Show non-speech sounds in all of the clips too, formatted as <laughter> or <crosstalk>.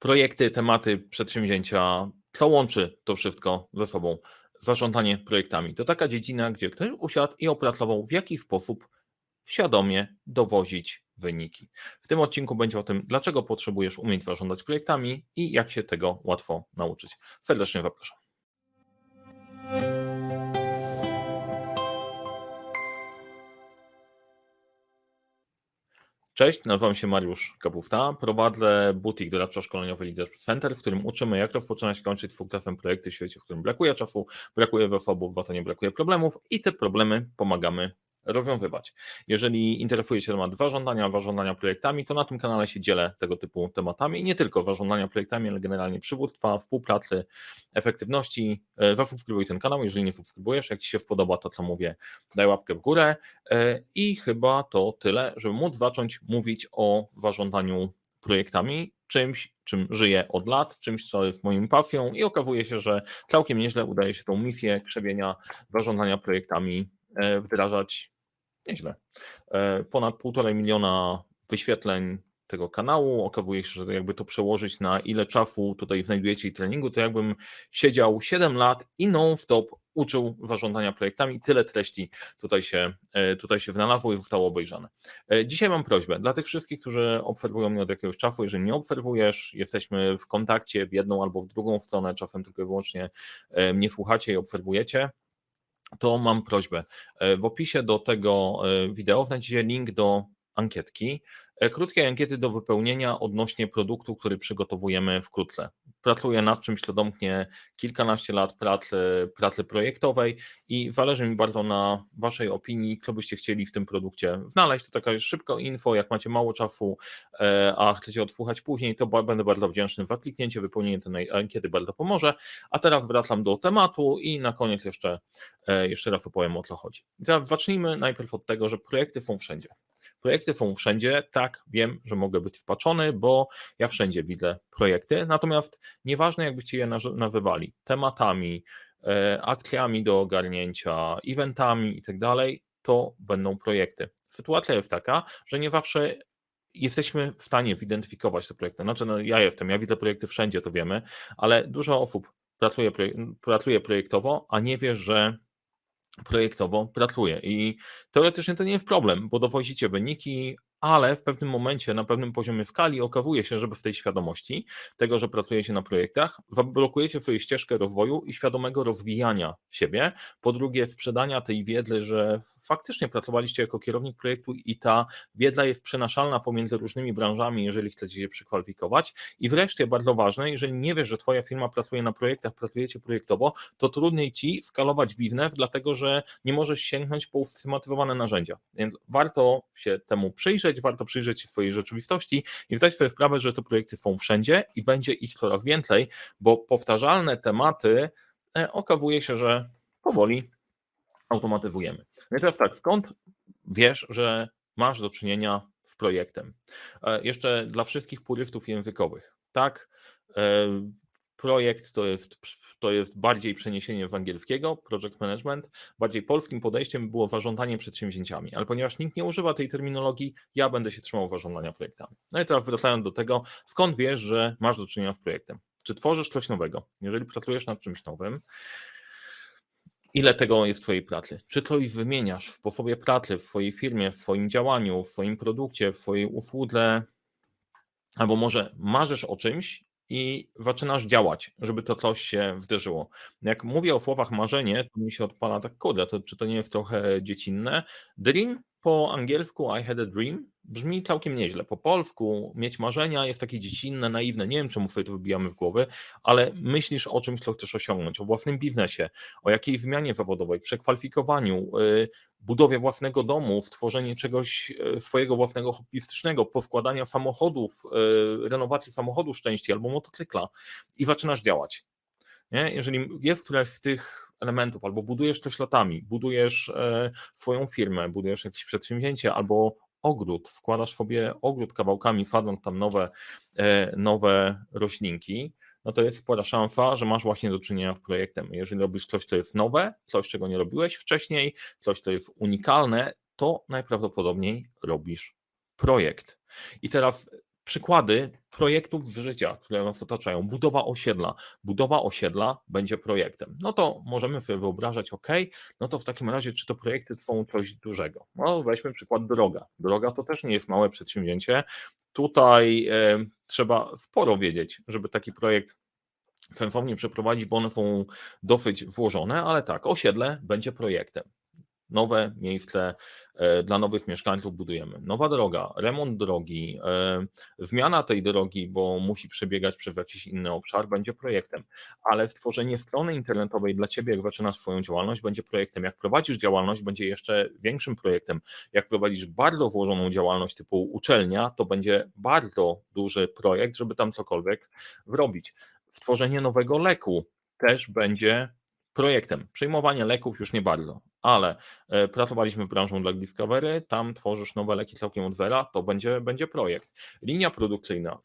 projekty, tematy, przedsięwzięcia, co łączy to wszystko ze sobą, zarządzanie projektami. To taka dziedzina, gdzie ktoś usiadł i opracował, w jaki sposób świadomie dowozić wyniki. W tym odcinku będzie o tym, dlaczego potrzebujesz umieć zarządzać projektami i jak się tego łatwo nauczyć. Serdecznie zapraszam. Cześć, nazywam się Mariusz Kapufta. Prowadzę butik doradczo-szkoleniowy Leadership Center, w którym uczymy, jak rozpoczynać i kończyć sukcesem projekty w świecie, w którym brakuje czasu, brakuje zasobów, w nie brakuje problemów i te problemy pomagamy rozwiązywać. Jeżeli interesuje się temat warządzania, warządzania projektami, to na tym kanale się dzielę tego typu tematami. I nie tylko warządzania projektami, ale generalnie przywództwa, współpracy, efektywności. E, zasubskrybuj ten kanał, jeżeli nie subskrybujesz, jak Ci się spodoba to, co mówię, daj łapkę w górę. E, i chyba to tyle, żeby móc zacząć mówić o warządzaniu projektami, czymś, czym żyję od lat, czymś, co jest moim pasją. I okazuje się, że całkiem nieźle udaje się tą misję krzewienia, zarządzania projektami wdrażać nieźle. E, ponad półtorej miliona wyświetleń tego kanału. Okazuje się, że jakby to przełożyć na ile czasu tutaj znajdujecie i treningu, to jakbym siedział 7 lat i non-stop uczył zarządzania projektami tyle treści tutaj się, e, tutaj się znalazło i zostało obejrzane. E, dzisiaj mam prośbę dla tych wszystkich, którzy obserwują mnie od jakiegoś czasu, jeżeli nie obserwujesz, jesteśmy w kontakcie w jedną albo w drugą stronę, czasem tylko i wyłącznie mnie słuchacie i obserwujecie, to mam prośbę. E, w opisie do tego e, wideo znajdziecie link do ankietki, e, krótkiej ankiety do wypełnienia odnośnie produktu, który przygotowujemy wkrótce. Pracuję nad czymś, co domknie kilkanaście lat pracy, pracy projektowej i zależy mi bardzo na Waszej opinii, co byście chcieli w tym produkcie znaleźć. To taka szybko info, jak macie mało czasu, a chcecie odsłuchać później, to będę bardzo wdzięczny za kliknięcie, wypełnienie tej ankiety bardzo pomoże. A teraz wracam do tematu i na koniec jeszcze, jeszcze raz opowiem o co chodzi. Teraz zacznijmy najpierw od tego, że projekty są wszędzie. Projekty są wszędzie, tak, wiem, że mogę być wpaczony, bo ja wszędzie widzę projekty, natomiast nieważne jakbyście je nazywali, tematami, e, akcjami do ogarnięcia, eventami i tak dalej, to będą projekty. Sytuacja jest taka, że nie zawsze jesteśmy w stanie zidentyfikować te projekty. Znaczy, no ja jestem, ja widzę projekty wszędzie, to wiemy, ale dużo osób pracuje, pracuje projektowo, a nie wie, że projektowo pracuje. I teoretycznie to nie jest problem, bo dowozicie wyniki, ale w pewnym momencie, na pewnym poziomie skali okazuje się, że w tej świadomości tego, że pracujecie na projektach, blokujecie swoją ścieżkę rozwoju i świadomego rozwijania siebie. Po drugie, sprzedania tej wiedzy, że faktycznie pracowaliście jako kierownik projektu i ta wiedza jest przenaszalna pomiędzy różnymi branżami, jeżeli chcecie się przykwalifikować. I wreszcie, bardzo ważne, jeżeli nie wiesz, że Twoja firma pracuje na projektach, pracujecie projektowo, to trudniej Ci skalować biznes, dlatego że nie możesz sięgnąć po usystematyzowane narzędzia. Więc warto się temu przyjrzeć, warto przyjrzeć się swojej rzeczywistości i zdać sobie sprawę, że te projekty są wszędzie i będzie ich coraz więcej, bo powtarzalne tematy e, okazuje się, że powoli automatyzujemy. No i teraz tak, skąd wiesz, że masz do czynienia z projektem? E, jeszcze dla wszystkich purystów językowych. Tak, e, projekt to jest, to jest bardziej przeniesienie z angielskiego, project management, bardziej polskim podejściem było zarządzanie przedsięwzięciami, ale ponieważ nikt nie używa tej terminologii, ja będę się trzymał zarządzania projektami. No i teraz wracając do tego, skąd wiesz, że masz do czynienia z projektem? Czy tworzysz coś nowego? Jeżeli pracujesz nad czymś nowym, Ile tego jest w Twojej pracy? Czy coś wymieniasz w sposobie pracy, w swojej firmie, w swoim działaniu, w swoim produkcie, w swojej usłudze? Albo może marzysz o czymś i zaczynasz działać, żeby to coś się wderzyło. Jak mówię o słowach marzenie, to mi się odpala tak kurde, to czy to nie jest trochę dziecinne? Dream po angielsku I had a dream brzmi całkiem nieźle. Po polsku mieć marzenia jest takie dziecinne, naiwne. Nie wiem, czemu sobie to wybijamy w głowy, ale myślisz o czymś, co chcesz osiągnąć, o własnym biznesie, o jakiejś zmianie zawodowej, przekwalifikowaniu, yy, budowie własnego domu, stworzeniu czegoś y, swojego własnego hobbystycznego, poskładania samochodów, yy, renowacji samochodu szczęścia albo motocykla i zaczynasz działać. Nie? Jeżeli jest któraś z tych elementów, albo budujesz coś latami, budujesz e, swoją firmę, budujesz jakieś przedsięwzięcie, albo ogród, wkładasz sobie ogród kawałkami, sadząc tam nowe, e, nowe roślinki, no to jest spora szansa, że masz właśnie do czynienia z projektem. Jeżeli robisz coś, co jest nowe, coś, czego nie robiłeś wcześniej, coś, co jest unikalne, to najprawdopodobniej robisz projekt. I teraz przykłady projektów życia, które nas otaczają. Budowa osiedla. Budowa osiedla będzie projektem. No to możemy sobie wyobrażać, ok, no to w takim razie, czy to projekty trwą coś dużego? No weźmy przykład droga. Droga to też nie jest małe przedsięwzięcie. Tutaj e, trzeba sporo wiedzieć, żeby taki projekt sensownie przeprowadzić, bo one są dosyć włożone, ale tak, osiedle będzie projektem nowe miejsce e, dla nowych mieszkańców budujemy. Nowa droga, remont drogi, e, zmiana tej drogi, bo musi przebiegać przez jakiś inny obszar, będzie projektem, ale stworzenie strony internetowej dla Ciebie, jak zaczynasz swoją działalność, będzie projektem. Jak prowadzisz działalność, będzie jeszcze większym projektem. Jak prowadzisz bardzo włożoną działalność typu uczelnia, to będzie bardzo duży projekt, żeby tam cokolwiek wrobić. Stworzenie nowego leku też będzie projektem. Przyjmowanie leków już nie bardzo, ale e, pracowaliśmy w branżą dla Discovery, tam tworzysz nowe leki całkiem od zera, to będzie, będzie projekt. Linia produkcyjna,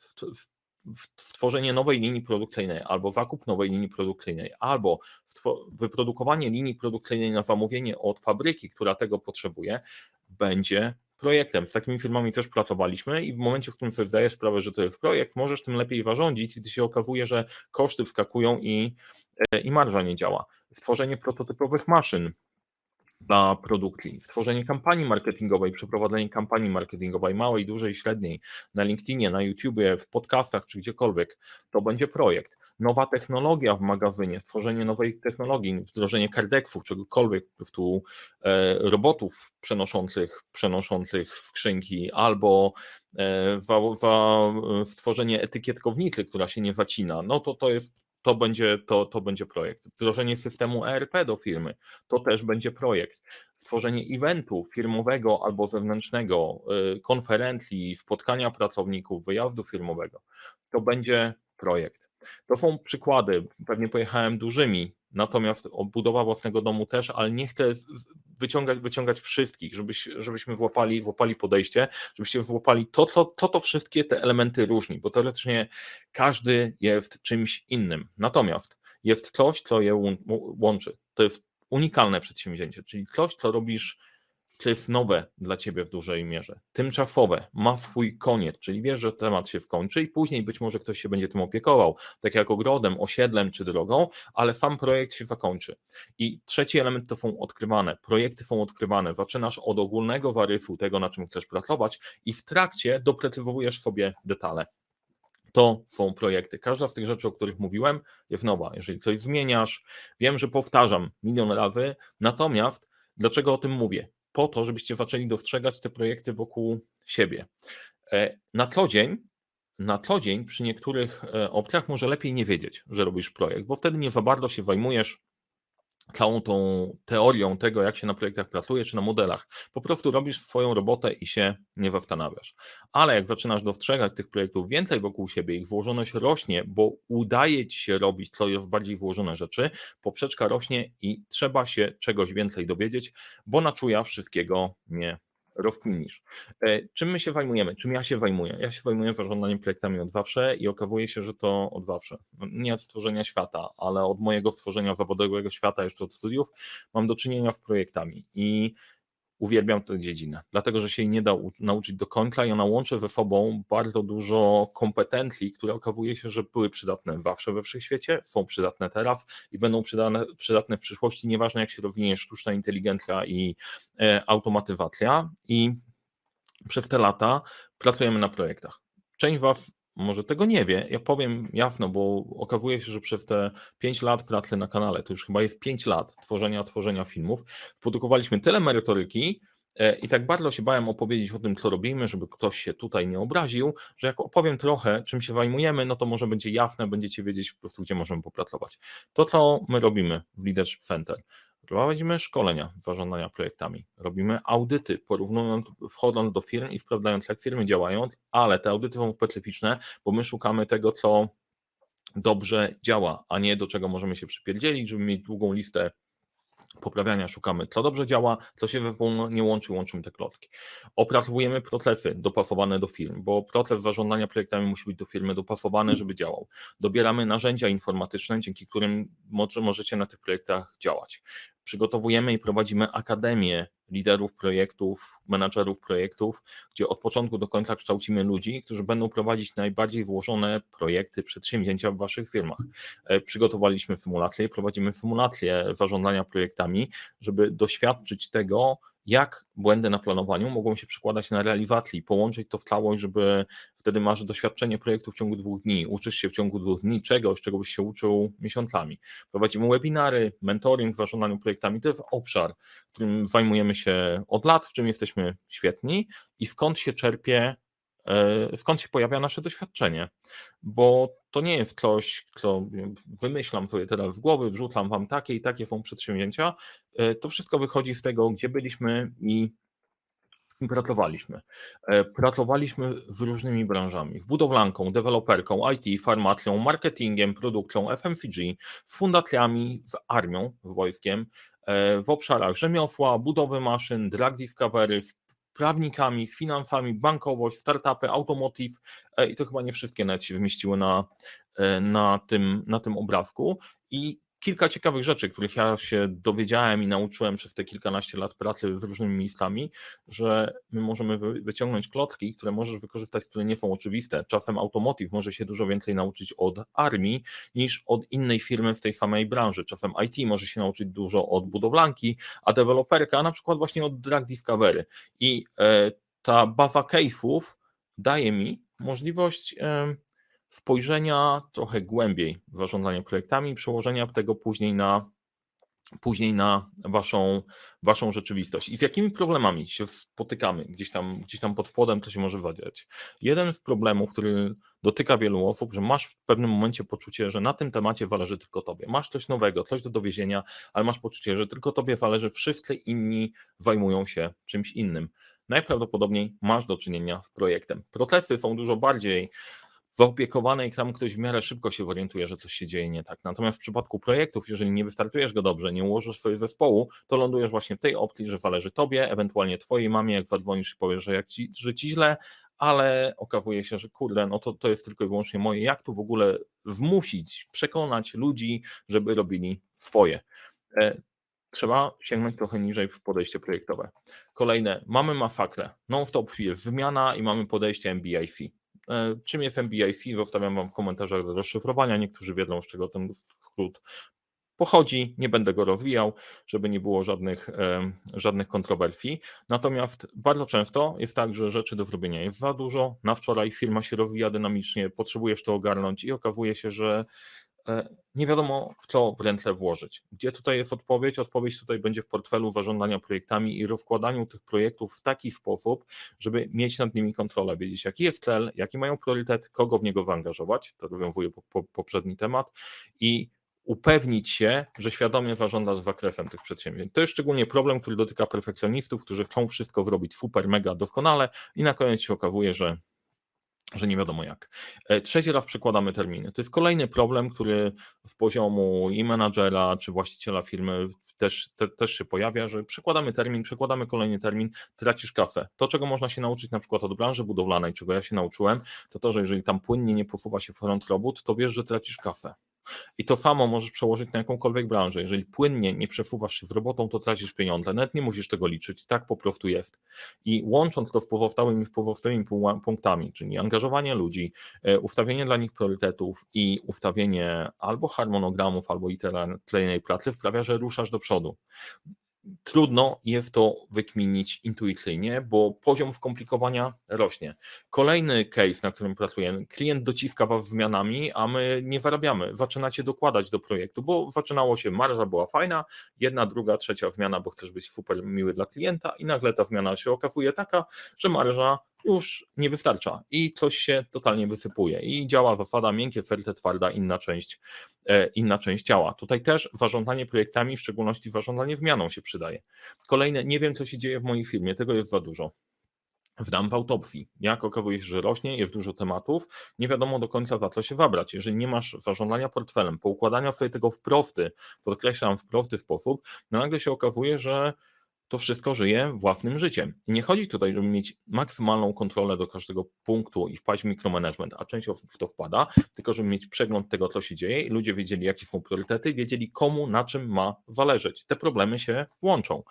stworzenie nowej linii produkcyjnej, albo zakup nowej linii produkcyjnej, albo wyprodukowanie linii produkcyjnej na zamówienie od fabryki, która tego potrzebuje, będzie projektem. Z takimi firmami też pracowaliśmy i w momencie, w którym sobie zdajesz sprawę, że to jest projekt, możesz tym lepiej zarządzić, gdy się okazuje, że koszty wskakują i, i marża nie działa. Stworzenie prototypowych maszyn, dla produkcji, stworzenie kampanii marketingowej, przeprowadzenie kampanii marketingowej małej, dużej, średniej na LinkedInie, na YouTubie, w podcastach czy gdziekolwiek, to będzie projekt. Nowa technologia w magazynie, stworzenie nowej technologii, wdrożenie kardexów, czegokolwiek, prostu e, robotów przenoszących, przenoszących skrzynki, albo e, stworzenie etykietkownicy, która się nie zacina, no to to jest to będzie, to, to będzie projekt. Wdrożenie systemu ERP do firmy, to też będzie projekt. Stworzenie eventu firmowego albo zewnętrznego, y, konferencji, spotkania pracowników, wyjazdu firmowego, to będzie projekt. To są przykłady, pewnie pojechałem dużymi, natomiast budowa własnego domu też, ale nie chcę wyciągać, wyciągać wszystkich, żebyś, żebyśmy włapali, włapali podejście, żebyście włapali to, to, to, to wszystkie te elementy różni, bo teoretycznie każdy jest czymś innym. Natomiast jest coś, co je łączy. To jest unikalne przedsięwzięcie, czyli coś, co robisz jest nowe dla ciebie w dużej mierze, tymczasowe, ma swój koniec, czyli wiesz, że temat się skończy i później być może ktoś się będzie tym opiekował, tak jak ogrodem, osiedlem czy drogą, ale sam projekt się zakończy. I trzeci element to są odkrywane, projekty są odkrywane, zaczynasz od ogólnego zarysu tego, na czym chcesz pracować i w trakcie doprecyzowujesz sobie detale to są projekty. Każda z tych rzeczy, o których mówiłem, jest nowa. Jeżeli coś zmieniasz, wiem, że powtarzam milion razy, natomiast dlaczego o tym mówię? Po to, żebyście zaczęli dostrzegać te projekty wokół siebie. E, na co dzień, na co dzień przy niektórych e, opcjach może lepiej nie wiedzieć, że robisz projekt, bo wtedy nie za bardzo się zajmujesz całą tą teorią tego, jak się na projektach pracuje, czy na modelach. Po prostu robisz swoją robotę i się nie zastanawiasz. Ale jak zaczynasz dostrzegać tych projektów więcej wokół siebie, ich włożoność rośnie, bo udaje ci się robić jest bardziej włożone rzeczy, poprzeczka rośnie i trzeba się czegoś więcej dowiedzieć, bo na czuja wszystkiego nie rozkminisz. E, czym my się zajmujemy? Czym ja się zajmuję? Ja się zajmuję zarządzaniem projektami od zawsze i okazuje się, że to od zawsze. Nie od stworzenia świata, ale od mojego stworzenia zawodowego świata, jeszcze od studiów, mam do czynienia z projektami i uwielbiam tę dziedzinę, dlatego że się jej nie da nauczyć do końca i ona łączy ze sobą bardzo dużo kompetencji, które okazuje się, że były przydatne zawsze we wszechświecie, są przydatne teraz i będą przydatne, przydatne w przyszłości, nieważne jak się rozwinie sztuczna inteligencja i e, automatyzacja i przez te lata pracujemy na projektach. Część Was może tego nie wie. Ja powiem jasno, bo okazuje się, że przez te 5 lat pracy na kanale, to już chyba jest 5 lat tworzenia, tworzenia filmów, produkowaliśmy tyle merytoryki, e, i tak bardzo się bałem opowiedzieć o tym, co robimy, żeby ktoś się tutaj nie obraził, że jak opowiem trochę, czym się zajmujemy, no to może będzie jasne, będziecie wiedzieć po prostu, gdzie możemy popracować. To, co my robimy w Leadership Center, Prowadzimy szkolenia zarządzania projektami, robimy audyty, porównując, wchodząc do firm i sprawdzając, jak firmy działają, ale te audyty są specyficzne, bo my szukamy tego, co dobrze działa, a nie do czego możemy się przypierdzielić, żeby mieć długą listę poprawiania szukamy, co dobrze działa, co się we nie łączy, łączymy te klotki. Opracowujemy procesy dopasowane do firm, bo proces zarządzania projektami musi być do firmy dopasowany, żeby działał. Dobieramy narzędzia informatyczne, dzięki którym możecie na tych projektach działać. Przygotowujemy i prowadzimy akademię liderów projektów, menadżerów projektów, gdzie od początku do końca kształcimy ludzi, którzy będą prowadzić najbardziej włożone projekty, przedsięwzięcia w waszych firmach. E, przygotowaliśmy symulację, prowadzimy symulację zarządzania projektami, żeby doświadczyć tego, jak błędy na planowaniu mogą się przekładać na realizacji, połączyć to w całość, żeby wtedy masz doświadczenie projektu w ciągu dwóch dni, uczysz się w ciągu dwóch dni czegoś, czego byś się uczył miesiącami. Prowadzimy webinary, mentoring zarządzaniu projektami, to jest obszar, którym zajmujemy się od lat, w czym jesteśmy świetni i skąd się czerpie E, skąd się pojawia nasze doświadczenie, bo to nie jest coś, co wymyślam sobie teraz z głowy, wrzucam wam takie i takie są przedsięwzięcia, e, to wszystko wychodzi z tego, gdzie byliśmy i pracowaliśmy. E, pracowaliśmy z różnymi branżami, z budowlanką, deweloperką, IT, farmacją, marketingiem, produkcją, FMCG, z fundacjami, z armią, z wojskiem, w obszarach rzemiosła, budowy maszyn, drag discovery, prawnikami, z finansami, bankowość, startupy, automotive e, i to chyba nie wszystkie nawet się wymiściły na, e, na, tym, na tym obrazku. I kilka ciekawych rzeczy, których ja się dowiedziałem i nauczyłem przez te kilkanaście lat pracy z różnymi miejscami, że my możemy wyciągnąć klocki, które możesz wykorzystać, które nie są oczywiste. Czasem automotive może się dużo więcej nauczyć od armii niż od innej firmy w tej samej branży. Czasem IT może się nauczyć dużo od budowlanki, a deweloperka na przykład właśnie od drag discovery. I e, ta baza case'ów daje mi możliwość spojrzenia trochę głębiej w zarządzanie projektami i przełożenia tego później na, później na waszą, waszą rzeczywistość. I z jakimi problemami się spotykamy gdzieś tam, gdzieś tam pod spodem, to się może wadziać. Jeden z problemów, który dotyka wielu osób, że masz w pewnym momencie poczucie, że na tym temacie zależy tylko tobie. Masz coś nowego, coś do dowiezienia, ale masz poczucie, że tylko tobie zależy, wszyscy inni zajmują się czymś innym najprawdopodobniej masz do czynienia z projektem. Procesy są dużo bardziej zaopiekowane i tam ktoś w miarę szybko się orientuje, że coś się dzieje nie tak. Natomiast w przypadku projektów, jeżeli nie wystartujesz go dobrze, nie ułożysz swojego zespołu, to lądujesz właśnie w tej opcji, że zależy tobie, ewentualnie twojej mamie, jak zadzwonisz i powiesz, że, jak ci, że ci źle, ale okazuje się, że kurde, no to, to jest tylko i wyłącznie moje. Jak tu w ogóle wmusić, przekonać ludzi, żeby robili swoje? E, trzeba sięgnąć trochę niżej w podejście projektowe. Kolejne, mamy masakrę, non-stop jest wymiana i mamy podejście MBIC. E, czym jest MBIC? Zostawiam Wam w komentarzach do rozszyfrowania. Niektórzy wiedzą, z czego ten skrót pochodzi. Nie będę go rozwijał, żeby nie było żadnych, e, żadnych kontrowersji. Natomiast bardzo często jest tak, że rzeczy do zrobienia jest za dużo. Na wczoraj firma się rozwija dynamicznie, potrzebujesz to ogarnąć i okazuje się, że nie wiadomo w co w ręce włożyć. Gdzie tutaj jest odpowiedź? Odpowiedź tutaj będzie w portfelu zarządzania projektami i rozkładaniu tych projektów w taki sposób, żeby mieć nad nimi kontrolę, wiedzieć jaki jest cel, jaki mają priorytet, kogo w niego zaangażować, to rozwiązuje po, po, poprzedni temat i upewnić się, że świadomie zarządza z zakresem tych przedsięwzięć. To jest szczególnie problem, który dotyka perfekcjonistów, którzy chcą wszystko zrobić super, mega doskonale i na koniec się okazuje, że że nie wiadomo jak. E, trzeci raz przekładamy terminy. To jest kolejny problem, który z poziomu i menadżera, czy właściciela firmy też, te, też się pojawia, że przekładamy termin, przekładamy kolejny termin, tracisz kafę. To, czego można się nauczyć na przykład od branży budowlanej, czego ja się nauczyłem, to to, że jeżeli tam płynnie nie posuwa się front robót, to wiesz, że tracisz kafę. I to samo możesz przełożyć na jakąkolwiek branżę. Jeżeli płynnie nie przesuwasz się z robotą, to tracisz pieniądze. Nawet nie musisz tego liczyć. Tak po prostu jest. I łącząc to z pozostałymi, z pozostałymi punktami, czyli angażowanie ludzi, e, ustawienie dla nich priorytetów i ustawienie albo harmonogramów, albo iteracyjnej pracy sprawia, że ruszasz do przodu trudno jest to wykminić intuicyjnie, bo poziom skomplikowania rośnie. Kolejny case, na którym pracujemy, klient dociska was zmianami, a my nie zarabiamy. Zaczynacie dokładać do projektu, bo zaczynało się, marża była fajna, jedna, druga, trzecia zmiana, bo chcesz być super miły dla klienta i nagle ta zmiana się okazuje taka, że marża już nie wystarcza i coś się totalnie wysypuje i działa zasada miękkie, twarde, twarda, inna część, e, inna część ciała. Tutaj też zarządzanie projektami, w szczególności zarządzanie zmianą się przydaje. Kolejne, nie wiem co się dzieje w mojej firmie, tego jest za dużo. Wdam w autopsji. Jak okazuje się, że rośnie, jest dużo tematów, nie wiadomo do końca za co się zabrać. Jeżeli nie masz zarządzania portfelem, poukładania sobie tego w prosty, podkreślam w prosty sposób, no nagle się okazuje, że to wszystko żyje własnym życiem. I nie chodzi tutaj, żeby mieć maksymalną kontrolę do każdego punktu i wpaść w mikromanagement, a część osób w to wpada, tylko żeby mieć przegląd tego, co się dzieje i ludzie wiedzieli, jakie są priorytety, wiedzieli komu, na czym ma zależeć. Te problemy się łączą.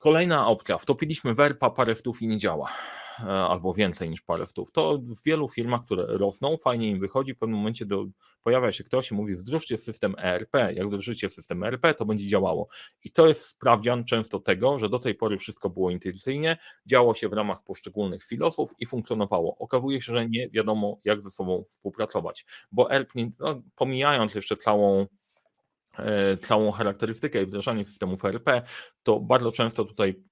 Kolejna opcja, wtopiliśmy werpa parę stów i nie działa, e, albo więcej niż parę stów. To w wielu firmach, które rosną, fajnie im wychodzi, w pewnym momencie do, pojawia się ktoś i mówi wdrożcie system ERP, jak wdrożycie system ERP, to będzie działało. I to jest sprawdzian często tego, że do tej pory wszystko było intuicyjnie, działo się w ramach poszczególnych filosów i funkcjonowało. Okazuje się, że nie wiadomo jak ze sobą współpracować, bo ERP, no, pomijając jeszcze całą całą charakterystykę i wdrażanie systemów ERP, to bardzo często tutaj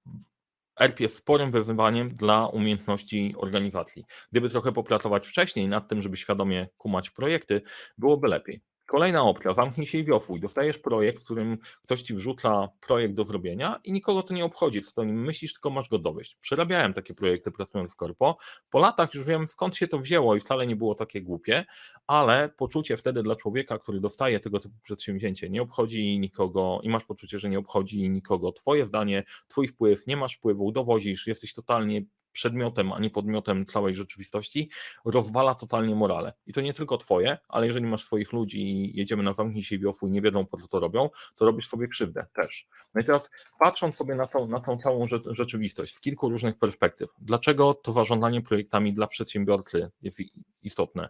ERP jest sporym wyzwaniem dla umiejętności organizacji. Gdyby trochę popracować wcześniej nad tym, żeby świadomie kumać projekty, byłoby lepiej. Kolejna opcja, zamknij się i wiosłuj. Dostajesz projekt, w którym ktoś ci wrzuca projekt do zrobienia i nikogo to nie obchodzi, co o nim myślisz, tylko masz go dowieść. Przerabiałem takie projekty pracując w korpo. Po latach już wiem skąd się to wzięło i wcale nie było takie głupie, ale poczucie wtedy dla człowieka, który dostaje tego typu przedsięwzięcie, nie obchodzi nikogo i masz poczucie, że nie obchodzi nikogo twoje zdanie, twój wpływ, nie masz wpływu, dowozisz, jesteś totalnie przedmiotem, a nie podmiotem całej rzeczywistości, rozwala totalnie morale. I to nie tylko twoje, ale jeżeli masz swoich ludzi i jedziemy na zamknij się wiosłu i nie wiedzą po co to robią, to robisz sobie krzywdę też. No i teraz patrząc sobie na tą, na tą całą rzeczywistość z kilku różnych perspektyw, dlaczego to zarządzanie projektami dla przedsiębiorcy jest istotne?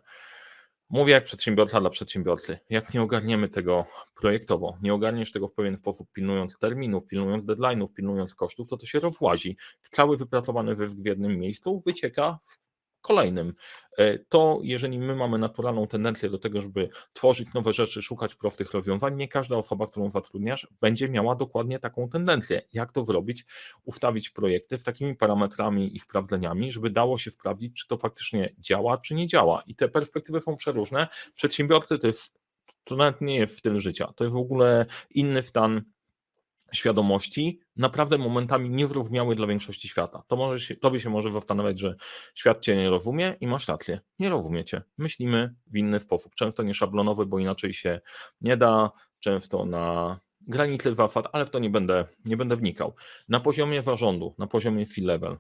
Mówię jak przedsiębiorca dla przedsiębiorcy. Jak nie ogarniemy tego projektowo, nie ogarniesz tego w pewien sposób, pilnując terminów, pilnując deadline'ów, pilnując kosztów, to to się rozłazi. Cały wypracowany zysk w jednym miejscu wycieka w kolejnym. E, to jeżeli my mamy naturalną tendencję do tego, żeby tworzyć nowe rzeczy, szukać prostych rozwiązań, nie każda osoba, którą zatrudniasz, będzie miała dokładnie taką tendencję. Jak to zrobić? Ustawić projekty z takimi parametrami i sprawdzeniami, żeby dało się sprawdzić, czy to faktycznie działa, czy nie działa. I te perspektywy są przeróżne. Przedsiębiorcy to jest to nawet nie jest styl życia, to jest w ogóle inny stan świadomości naprawdę momentami niezrozumiały dla większości świata. To może się, tobie się może zastanawiać, że świat cię nie rozumie i masz rację. Nie rozumiecie. Myślimy w inny sposób. Często nie szablonowy, bo inaczej się nie da, często na granicy zasad, ale w to nie będę, nie będę wnikał. Na poziomie zarządu, na poziomie C-level,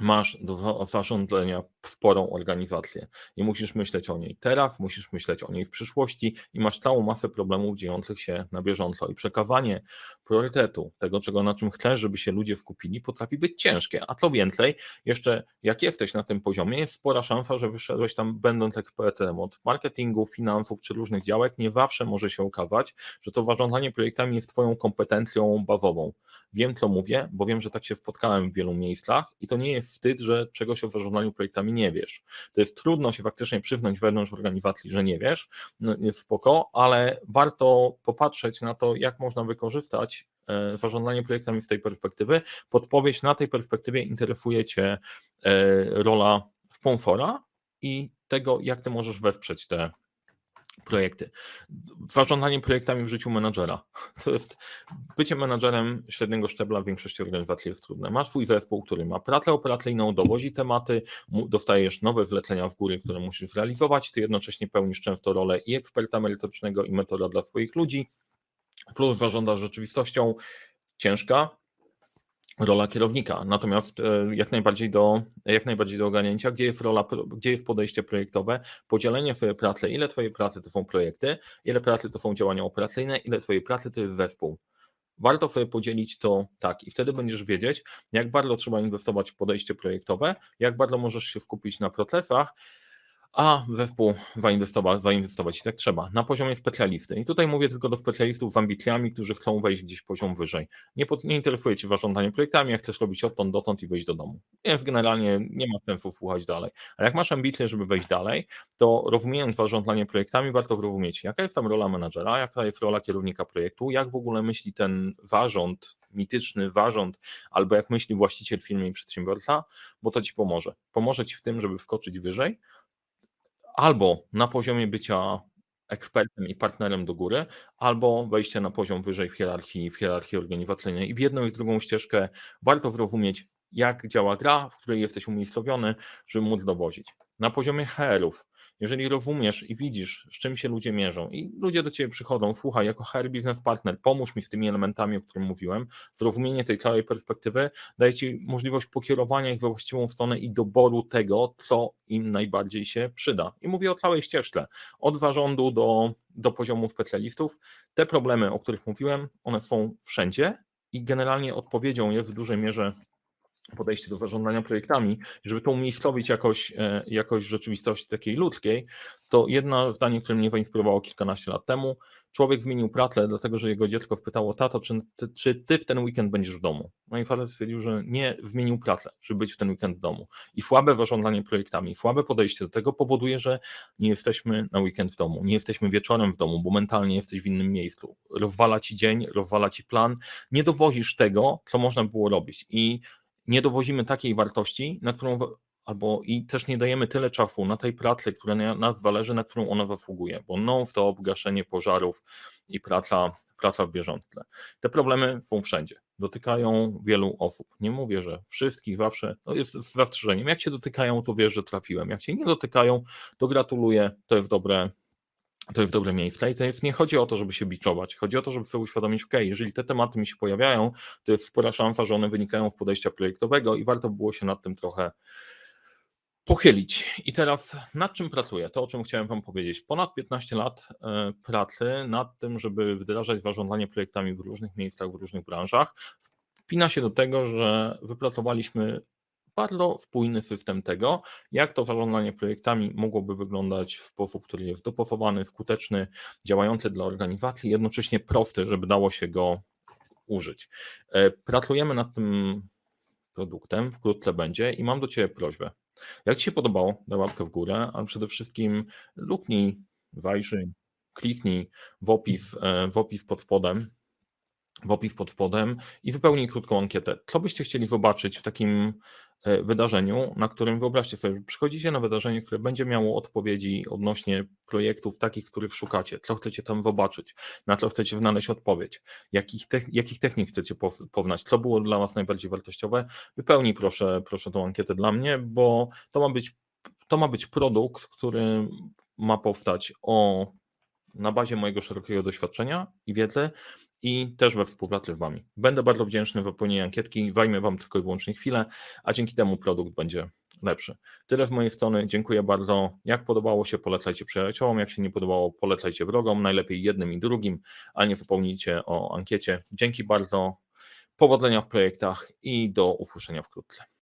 masz do zarządzania sporą organizację i musisz myśleć o niej teraz, musisz myśleć o niej w przyszłości i masz całą masę problemów dziejących się na bieżąco. I przekawanie priorytetu tego, czego na czym chcesz, żeby się ludzie skupili, potrafi być ciężkie, a co więcej, jeszcze jak jesteś na tym poziomie, jest spora szansa, że wyszedłeś tam będąc ekspertem od marketingu, finansów czy różnych działek, nie zawsze może się okazać, że to zarządzanie projektami jest twoją kompetencją bazową. Wiem, co mówię, bo wiem, że tak się spotkałem w wielu miejscach i to nie jest wstyd, że czegoś o zarządzaniu projektami nie wiesz. To jest trudno się faktycznie przyznać wewnątrz organizacji, że nie wiesz, no jest spoko, ale warto popatrzeć na to, jak można wykorzystać e, zarządzanie projektami z tej perspektywy. Podpowiedź na tej perspektywie interesuje Cię e, rola sponsora i tego, jak Ty możesz wesprzeć te projekty. Zarządzanie projektami w życiu menadżera. <laughs> To jest bycie menadżerem średniego szczebla w większości organizacji jest trudne. Masz swój zespół, który ma pracę operacyjną, dowozi tematy, dostajesz nowe zlecenia w góry, które musisz zrealizować, ty jednocześnie pełnisz często rolę i eksperta merytorycznego i metoda dla swoich ludzi, plus zarządzasz rzeczywistością ciężka, rola kierownika. Natomiast e, jak najbardziej do, jak najbardziej do ogarnięcia, gdzie jest rola, gdzie jest podejście projektowe, podzielenie swojej pracy, ile twojej pracy to są projekty, ile pracy to są działania operacyjne, ile twojej pracy to jest zespół. Warto sobie podzielić to tak i wtedy będziesz wiedzieć, jak bardzo trzeba inwestować w podejście projektowe, jak bardzo możesz się skupić na procesach, a zespół zainwestować, zainwestować tak trzeba, na poziomie specjalisty. I tutaj mówię tylko do specjalistów z ambicjami, którzy chcą wejść gdzieś poziom wyżej. Nie, pod, nie interesuje Cię zarządzanie projektami, jak chcesz robić odtąd dotąd i wejść do domu. Więc generalnie nie ma sensu słuchać dalej. A jak masz ambicje, żeby wejść dalej, to rozumiejąc zarządzanie projektami, warto zrozumieć, jaka jest tam rola menadżera, jaka jest rola kierownika projektu, jak w ogóle myśli ten zarząd, mityczny zarząd, albo jak myśli właściciel firmy i przedsiębiorca, bo to Ci pomoże. Pomoże Ci w tym, żeby wskoczyć wyżej, albo na poziomie bycia ekspertem i partnerem do góry, albo wejście na poziom wyżej w hierarchii, w hierarchii organizacyjnej. I w jedną i w drugą ścieżkę warto zrozumieć, jak działa gra, w której jesteś umiejscowiony, żeby móc dowozić. Na poziomie HR-ów jeżeli rozumiesz i widzisz, z czym się ludzie mierzą i ludzie do ciebie przychodzą, słuchaj, jako HR Business Partner, pomóż mi z tymi elementami, o których mówiłem, zrozumienie tej całej perspektywy daje ci możliwość pokierowania ich we właściwą stronę i doboru tego, co im najbardziej się przyda. I mówię o całej ścieżce, od zarządu do, do poziomu specjalistów. Te problemy, o których mówiłem, one są wszędzie, i generalnie odpowiedzią jest w dużej mierze podejście do zarządzania projektami, żeby to umiejscowić jakoś, e, jakoś w rzeczywistości takiej ludzkiej, to jedno zdanie, które mnie zainspirowało kilkanaście lat temu, człowiek zmienił pracę, dlatego że jego dziecko wpytało, tato, czy ty, czy ty w ten weekend będziesz w domu? No i facet stwierdził, że nie zmienił pracę, żeby być w ten weekend w domu. I słabe zarządzanie projektami, słabe podejście do tego powoduje, że nie jesteśmy na weekend w domu, nie jesteśmy wieczorem w domu, bo mentalnie jesteś w innym miejscu. Rozwala ci dzień, rozwala ci plan, nie dowozisz tego, co można było robić. I nie dowozimy takiej wartości, na którą albo i też nie dajemy tyle czasu na tej pracy, która na nas zależy, na którą ona zasługuje, bo non-stop gaszenie pożarów i praca, praca w bieżącle. Te problemy są wszędzie, dotykają wielu osób. Nie mówię, że wszystkich zawsze, to jest z zastrzeżeniem. Jak się dotykają, to wiesz, że trafiłem. Jak się nie dotykają, to gratuluję, to jest dobre, to jest dobre miejsce i to jest, nie chodzi o to, żeby się biczować, chodzi o to, żeby sobie uświadomić, ok, jeżeli te tematy mi się pojawiają, to jest spora szansa, że one wynikają z podejścia projektowego i warto było się nad tym trochę pochylić. I teraz nad czym pracuję? To, o czym chciałem Wam powiedzieć. Ponad 15 lat e, pracy nad tym, żeby wdrażać zarządzanie projektami w różnych miejscach, w różnych branżach. Spina się do tego, że wypracowaliśmy bardzo spójny system tego, jak to zarządzanie projektami mogłoby wyglądać w sposób, który jest dopasowany, skuteczny, działający dla organizacji, jednocześnie prosty, żeby dało się go użyć. E, pracujemy nad tym produktem, wkrótce będzie i mam do Ciebie prośbę. Jak Ci się podobało, daj łapkę w górę, a przede wszystkim luknij, wajrzyj, kliknij w opis, e, w opis pod spodem, w opis pod spodem i wypełnij krótką ankietę. Co byście chcieli zobaczyć w takim wydarzeniu, na którym wyobraźcie sobie, przychodzicie na wydarzenie, które będzie miało odpowiedzi odnośnie projektów takich, których szukacie, co chcecie tam zobaczyć, na co chcecie znaleźć odpowiedź, jakich, te, jakich technik chcecie poznać, co było dla Was najbardziej wartościowe, wypełnij proszę, proszę tą ankietę dla mnie, bo to ma być, to ma być produkt, który ma powstać o na bazie mojego szerokiego doświadczenia i wiedzy i też we współpracy z Wami. Będę bardzo wdzięczny w wypełnieniu ankietki, zajmę Wam tylko i wyłącznie chwilę, a dzięki temu produkt będzie lepszy. Tyle z mojej strony, dziękuję bardzo. Jak podobało się, polecajcie przyjaciołom, jak się nie podobało, polecajcie wrogom, najlepiej jednym i drugim, a nie wypełnijcie o ankiecie. Dzięki bardzo, powodzenia w projektach i do usłyszenia wkrótce.